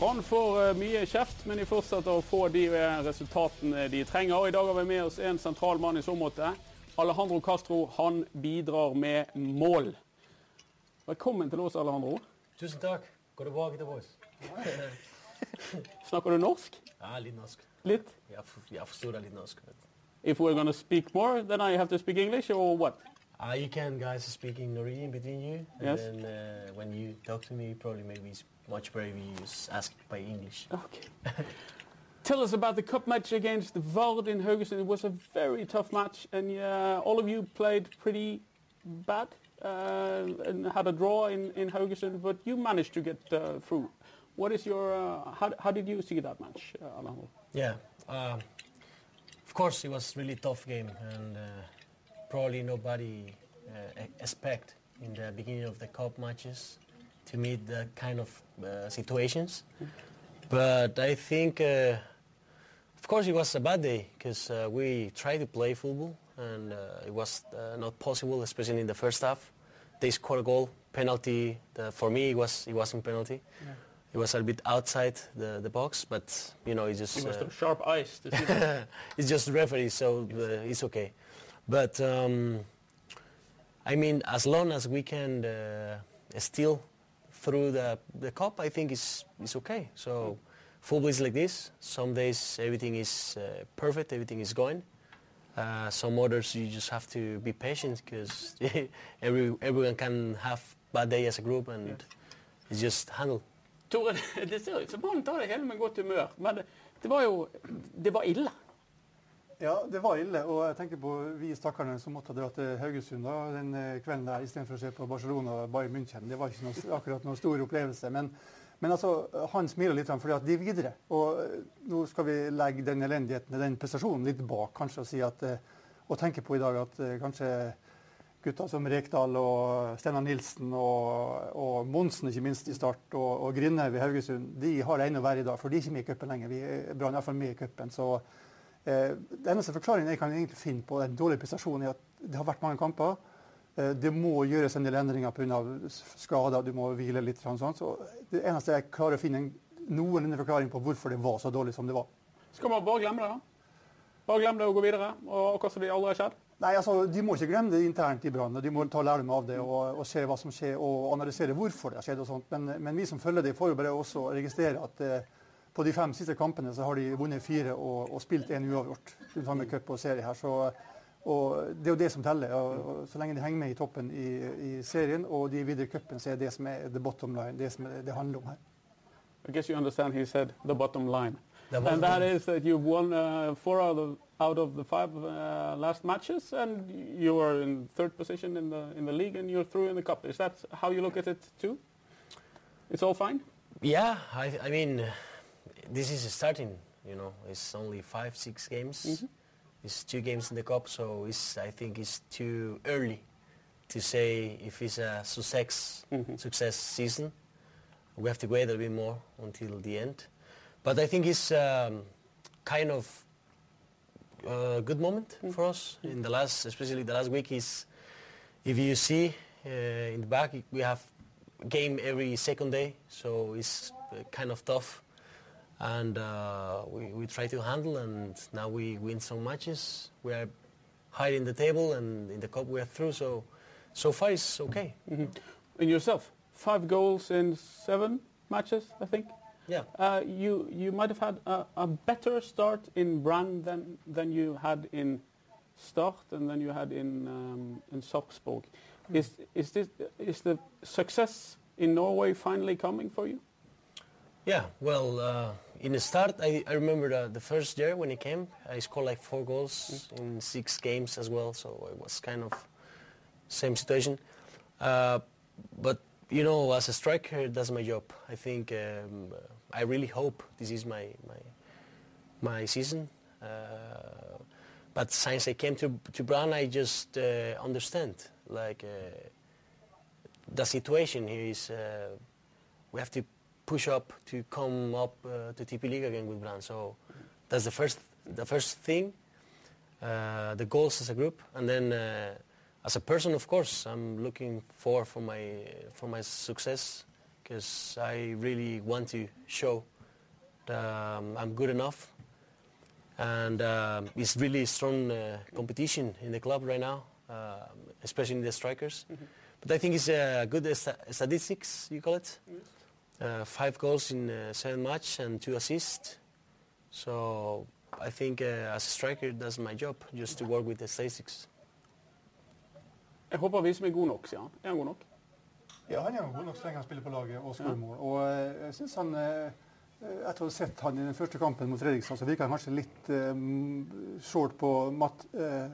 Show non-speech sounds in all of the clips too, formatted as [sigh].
Brann får eh, mye kjeft, men de fortsetter å få de eh, resultatene de trenger. I dag har vi med oss en sentral mann i så måte. Alejandro Castro han bidrar med mål. Velkommen til oss, Alejandro. Tusen takk. Går det bra, gutta boys? Snakker du norsk? Ja, litt norsk. Litt? Jeg, for, jeg forstår litt norsk. Vet. If we're gonna speak more, then I have to speak English, or what? Uh, you can guys speaking Norwegian between you. And Yes. then uh, when you talk to me, probably maybe it's much better if you ask by English. Okay. [laughs] Tell us about the cup match against the Vard in Haugesund. It was a very tough match, and uh, all of you played pretty bad uh, and had a draw in, in Haugesund, but you managed to get uh, through. What is your? Uh, how, how did you see that match, uh, Alejandro? Yeah. Um, of course, it was really tough game, and uh, probably nobody expect in the beginning of the cup matches to meet the kind of uh, situations. But I think, uh, of course, it was a bad day because uh, we tried to play football, and uh, it was uh, not possible, especially in the first half. They scored a goal, penalty. The, for me, it was it wasn't penalty. It was a bit outside the, the box, but you know, it's just You must uh, have sharp eyes to see [laughs] it's just referee, so uh, it's okay. But um, I mean, as long as we can uh, steal through the, the cup, I think it's, it's okay. So football is like this. Some days everything is uh, perfect, everything is going. Uh, some others you just have to be patient because [laughs] every, everyone can have bad day as a group and it's just handle. Tore, [laughs] det ser ut som han tar det hele med godt humør, men det, det var jo Det var ille. Ja, det var ille. Og jeg tenker på vi stakkarene som måtte dra til Haugesund da, den eh, kvelden der istedenfor å se på Barcelona og Bayern München. Det var ikke noe, akkurat noen stor opplevelse. Men, men altså, han smiler litt fordi at de er videre. Og eh, nå skal vi legge den elendigheten, den prestasjonen, litt bak kanskje og si at eh, og tenke på i dag at kanskje gutter som Rekdal og Steinar Nilsen og, og Monsen ikke minst i start, og, og Grindhaug i Haugesund, de har det ennå verre i dag. For de er ikke med i cupen lenger. Vi er Brann hvert iallfall med i cupen. Så den eneste forklaringen jeg kan egentlig finne på den dårlige prestasjonen, er at det har vært mange kamper. Eh, det må gjøres en del endringer pga. skader, du må hvile litt. og Sånn, så det eneste jeg klarer å finne en noenlunde forklaring på hvorfor det var så dårlig som det var. Skal man bare glemme det, da? Bare glemme det og gå videre, og hva som det aldri har skjedd? Nei, altså, De må ikke glemme det internt i Brann. De må ta lærdom av det og, og se hva som skjer, og analysere hvorfor det har skjedd. og sånt. Men, men vi som følger det, får jo bare også registrere at eh, på de fem siste kampene så har de vunnet fire og, og spilt én uavgjort. Du tar med cup og serie her. Så, og Det er jo det som teller. Og, og Så lenge de henger med i toppen i, i serien og de er videre i cupen, så er det som er the bottom line. Det som det handler om her. I guess you understand he said the bottom line. The and bottom that line. is that you've won uh, four out of, out of the five uh, last matches, and you are in third position in the in the league, and you're through in the cup. Is that how you look at it too? It's all fine. Yeah, I, I mean, uh, this is starting. You know, it's only five, six games. It's two games in the cup, so it's I think it's too early to say if it's a success success season. We have to wait a bit more until the end. But I think it's um, kind of a good moment for us in the last, especially the last week. Is if you see uh, in the back, we have game every second day, so it's kind of tough. And uh, we, we try to handle, and now we win some matches. We are high in the table, and in the cup we are through. So, so far it's okay. And yourself, five goals in seven matches, I think. Yeah. Uh, you you might have had a, a better start in Brann than than you had in Start and than you had in um, in Sarpsborg. Is is this is the success in Norway finally coming for you? Yeah, well, uh, in the start, I, I remember the, the first year when he came, I scored like four goals in six games as well, so it was kind of same situation. Uh, but you know, as a striker, that's my job. I think um, I really hope this is my my my season. Uh, but since I came to to Brann, I just uh, understand like uh, the situation here is uh, we have to push up to come up uh, to Tippeliga again with Brann. So that's the first the first thing. Uh, the goals as a group, and then uh, as a person, of course, I'm looking for for my for my success because I really want to show that um, I'm good enough. And um, it's really strong uh, competition in the club right now, uh, especially in the strikers. But I think it's a good sta- statistics, you call it. Uh, five goals in uh, seven matches and two assists. So I think uh, as a striker, that's my job, just to work with the statistics. Jeg håper vi som er god nok, sier han. Er han god nok? Ja, han er god nok så lenge han spiller på laget og skårer mål. Og eh, jeg synes han eh, Etter å ha sett han i den første kampen mot Fredrikstad, så virker han kanskje litt eh, short på mat, eh,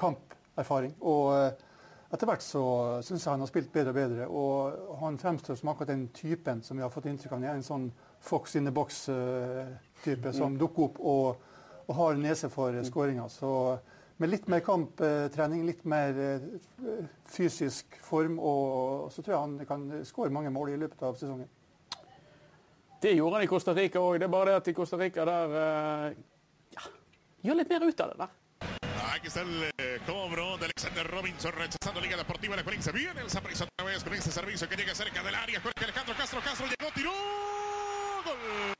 kamperfaring. Og eh, etter hvert så syns jeg han har spilt bedre og bedre. Og han fremstår som akkurat den typen som vi har fått inntrykk av. En sånn fox in the box-type som dukker opp og, og har nese for skåringer. skåringa. Så med litt mer kamptrening, litt mer eh, fysisk form, og så tror jeg han kan skåre mange mål i løpet av sesongen. Det gjorde han i Costa Rica òg. Det er bare det at i Costa Rica der eh, ja, Gjør litt mer ut av det der. Aquí está el eh, cobro de Alexander Robinson rechazando Liga Deportiva La Colinza. Viene el Saprissa otra vez con este servicio que llega cerca del área. Jorge Alejandro Castro. Castro llegó, tiró. Gol.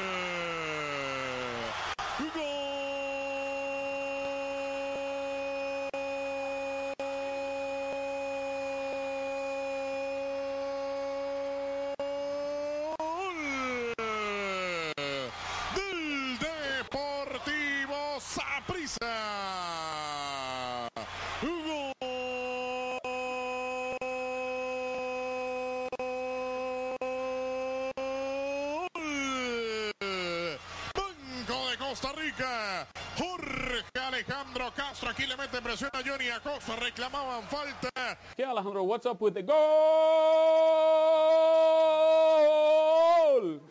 Costa Rica. Jorge Alejandro Castro aquí le mete presión a Johnny Acosta. Reclamaban falta. Okay, Alejandro, what's up with the goal?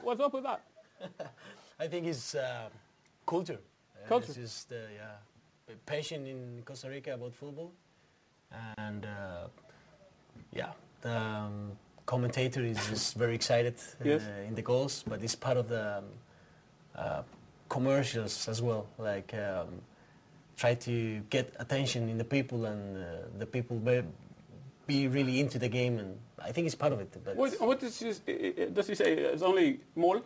What's up with that? [laughs] I think it's uh, culture. Uh, Culture. It's just uh, yeah, passion in Costa Rica about football, and uh, yeah, the um, commentator is just very excited uh, Yes. in the goals, but it's part of the um, uh, commercials as well. Like um, try to get attention in the people, and uh, the people be, be really into the game, and I think it's part of it. But What, what does, he, uh, does he say? It's only mål?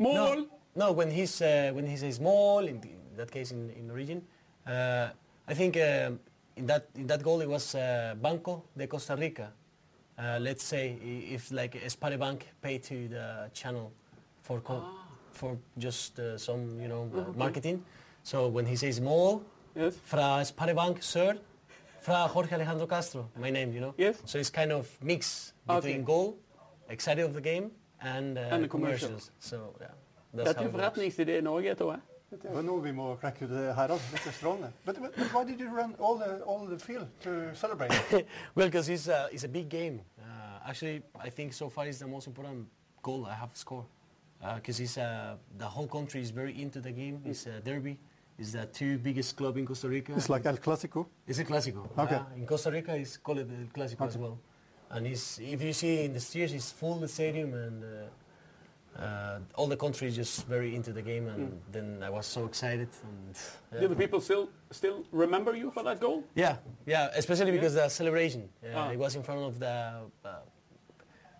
Mål? no, no. When he's uh, when he says mall, in, the- in that case in, in origin, uh, I think um in that in that goal it was uh, Banco de Costa Rica. Uh, let's say if like Spare Bank paid to the channel for co- for just uh, some you know uh, marketing. So when he says small, Yes. fra Spare Bank Sir, fra Jorge Alejandro Castro, my name, you know. Yes. So it's kind of mix Okay. between goal, excited of the game, and, uh, And the commercial. commercials. So yeah, that's Dette how it works. forretningsidé i Norge, tror jeg. Dette jo noe vi må klekke ut her. Altså. Dette er strålende. But, but, but why did you run all the, all the field to celebrate? [laughs] well, because it's a, it's a big game. Uh, actually, I think so far it's the most important goal I have scored. Because it's uh, the whole country is very into the game. It's a derby. It's the two biggest club in Costa Rica. It's like El Clasico. It's a clásico. Okay. Uh, in Costa Rica, it's called el clásico as well. And it's, if you see in the stairs, it's full the stadium, and uh, uh, all the country is just very into the game. And then I was so excited. And yeah. Do the people still still remember you for that goal? yeah, yeah, especially Yeah? because the celebration. Uh, Ah. It was in front of the uh,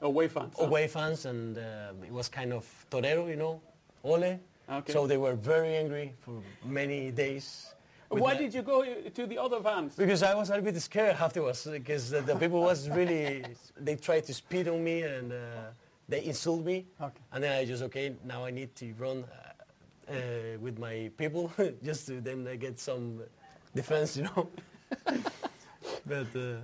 Away fans? huh? away fans, and uh, it was kind of torero, you know, ole. Okay. So they were very angry for many days. Why the- did you go to the other fans? Because I was a little bit scared afterwards, because the, the people was really, they tried to spit on me and uh, they insult me. Okay. And then I just, okay, now I need to run uh, uh, with my people [laughs] just to then uh, get some defense, you know. [laughs] but uh,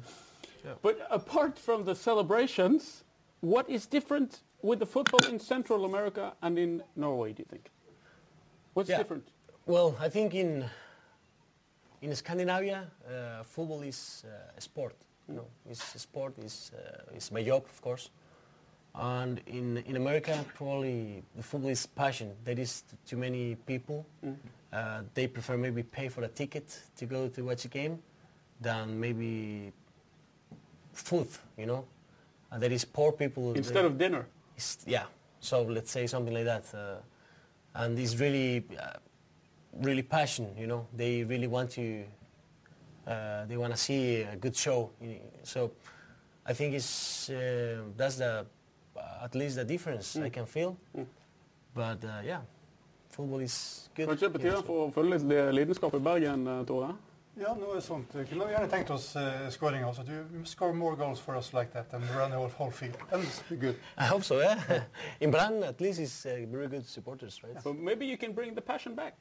But apart from the celebrations, what is different with the football in Central America and in Norway, do you think? What's Yeah. different? Well, I think in in Scandinavia, uh, football is uh, a sport. You know, it's a sport. It's uh, it's my job, of course. And in in America, probably the football is passion. There is too many people. Uh, they prefer maybe pay for a ticket to go to watch a game, than maybe food. You know, there is poor people. Instead of dinner? yeah. So let's say something like that, uh, and it's really, uh, really passion. You know, they really want to. Uh, they want to see a good show. So, I think it's that's the at least the difference I can feel. But uh, yeah, football is good. Kanskje here, so- for å følge litt lidenskap i Bergen, eh, Tore? Ja, noe sånt. Vi kunne gjerne tenkt oss uh, skåring. Altså, du score more goals for us like that and run the whole, whole field. And it's good. I hope so. Yeah. In Brann, at least, is uh, very good supporters, right? But maybe you can bring the passion back.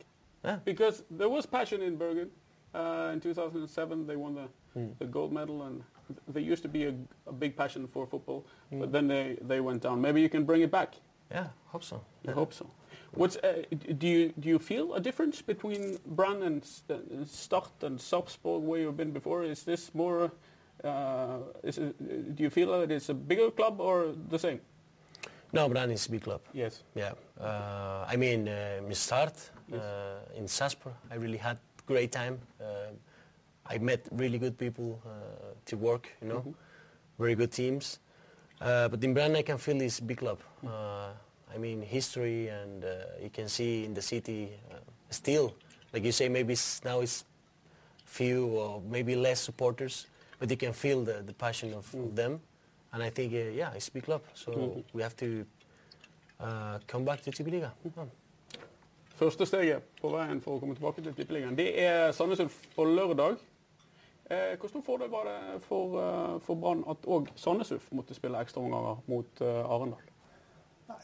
Yeah. Because there was passion in Bergen. Uh, in 2007, they won the, Hmm. the gold medal, and there used to be a, a big passion for football. Hmm. But then they, they went down. Maybe you can bring it back. Yeah, hope so. I hope so. What's uh, do you do you feel a difference between Brann and uh, Start and Sarpsborg where you've been before? Is this more? Uh, is it, do you feel that it's a bigger club or the same? No, Brann is a big club. Yes. Yeah. Uh, I mean, uh, in start uh, in Sasper, I really had great time. Uh, I met really good people uh, to work, you know, very good teams. Uh, but in Brann, I can feel this big club. Uh, I mean, history, and uh, you can see in the city uh, still, like you say, maybe it's, now it's few or maybe less supporters, but you can feel the, the passion of, of them. And I think, uh, yeah, it's a big club, so we have to uh, come back to Tippeliga. Yeah. Første steget på veien for å komme tilbake til Tippeligaen, det er Sandnes Ulf på lørdag. Eh, hvor stor fordel var det for, uh, for Brann at òg Sandnes Ulf måtte spille ekstraomganger mot uh, Arendal?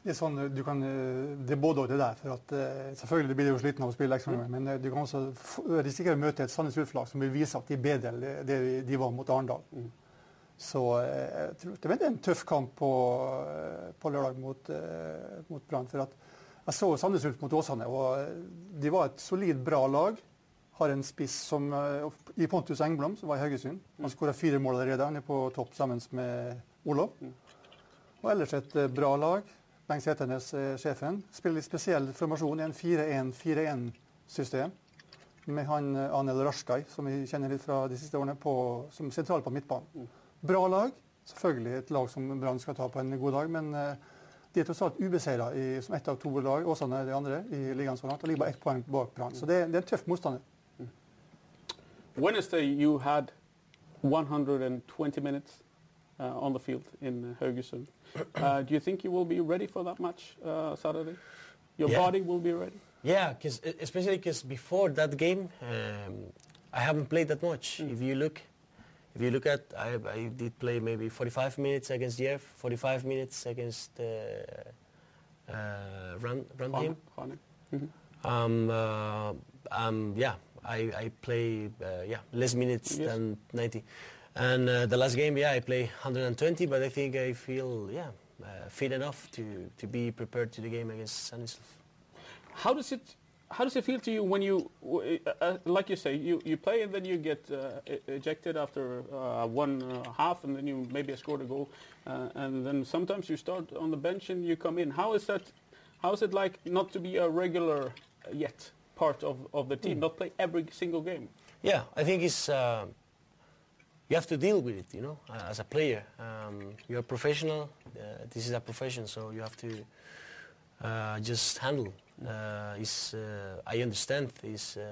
Det er sånn, du kan, eh, det er både og det der. for at eh, Selvfølgelig blir du sliten av å spille ekstra ganger, men eh, du kan også risikere å møte et Sandnes Ulf-lag som vil vise at de er bedre enn det- de var mot Arendal. Så eh, jeg tror det blir en tøff kamp på, eh, på lørdag mot, eh, mot Brann. For at jeg så Sandnes Ulf mot Åsane, og eh, de var et solid, bra lag. Har en spiss som eh, i Pontus Engblom, som var i Haugesund. Han skåra fire mål allerede. Han er på topp sammen med Olav. Og ellers et eh, bra lag. Bengt Seternes er sjefen. Spiller i spesiell formasjon i en 4-1-4-1-system. Med han eh, Anel Rashkai, som vi kjenner litt fra de siste årene, på, som sentral på midtbanen. Bra lag. Selvfølgelig et lag som Brann skal ta på en god dag, men eh, de er tross alt ubeseira som ett av to lag, Åsane er de andre, i ligaen så langt, og ligger bare ett poeng bak Brann. Så det, det er en tøff motstander. Wednesday you had 120 minutes on the field in uh, Haugesund. [coughs] Uh, do you think you will be ready for that match uh, Saturday? Your Yeah. body will be ready. Yeah, cause, especially because before that game, um, I haven't played that much. If you look, if you look at, I, I did play maybe 45 minutes against Jerv, 45 minutes against uh, uh, Run Run Rane- team. Rane. Um, uh, um, yeah, I, I play uh, yeah less minutes Yes. than 90, and uh, the last game, yeah, I play 120, but I think I feel yeah uh, fit enough to, to be prepared to the game against Sandnes Ulf. How does it how does it feel to you when you uh, uh, like you say you, you play and then you get uh, ejected after uh, one uh, half and then you maybe scored a goal uh, and then sometimes you start on the bench and you come in. How is that? How is it like not to be a regular yet part of, of the team, not play every single game? Yeah, I think it's uh, you have to deal with it. You know, uh, as a player, um, you're a professional. Uh, this is a profession, so you have to uh, just handle. Uh, it's, uh, I understand it's, um,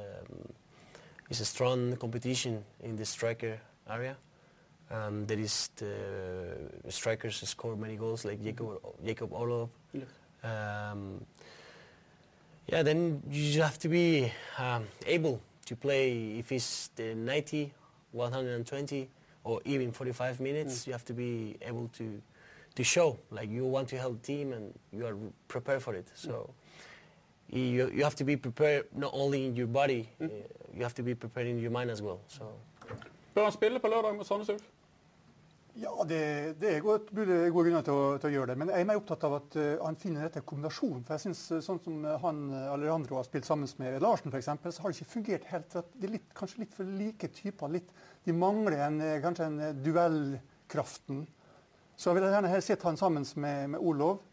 it's a strong competition in the striker area. Um, there is the strikers who score many goals like Jakob, Jakob Orlov. Um, yeah, then you have to be um, able to play if it's the 90, 120, or even 45 minutes. You have to be able to to show like you want to help the team and you are prepared for it. So you you have to be prepared not only in your body, uh, you have to be prepared in your mind as well. So Bør han spille på lørdag mot Sandnes Ulf? Ja, det, det er gode, gode grunner til å, til å gjøre det. Men jeg er mer opptatt av at uh, han finner rette kombinasjonen. For jeg synes, eh, sånn som eh, han Alejandro har spilt sammen med Larsen, f.eks., så har det ikke fungert helt. Det er litt, kanskje litt for like typer. Litt, de mangler en, kanskje en duellkraften. Så jeg ville gjerne sett han sammen med, med Olov.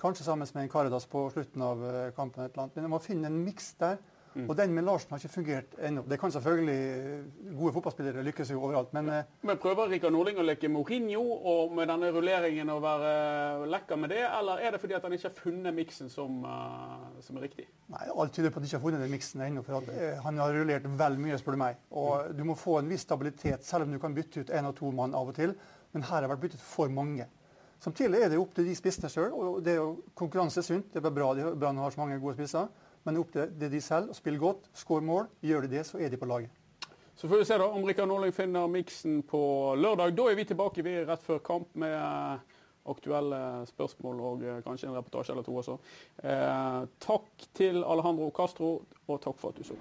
Kanskje sammen med en Karadas på slutten av kampen. et eller annet. Men jeg må finne en miks der. Og den med Larsen har ikke fungert ennå. Det kan selvfølgelig eh, gode fotballspillere lykkes jo overalt, men eh, Men Prøver Rikard Nordling å leke Mourinho og med denne rulleringen å være lekker med det, eller er det fordi at han ikke har funnet miksen som, eh, som er riktig? Nei, Alt tyder på at de ikke har funnet den miksen ennå. For at, eh, han har rullert vel mye, spør du meg. Og du må få en viss stabilitet, selv om du kan bytte ut én og to mann av og til. Men her har det vært byttet for mange. Samtidig er det opp til de spissene sjøl. og det er jo Konkurranse sunt. Det er bra de Brann har så mange gode spisser. Men opp til de selv å spille godt, skåre mål. Gjør de det, så er de på laget. Så får vi se da om Rikard Norling finner miksen på lørdag. Da er vi tilbake vi er rett før kamp med eh, aktuelle spørsmål og eh, kanskje en reportasje eller to også. Eh, takk til Alejandro Castro, og takk for at du så.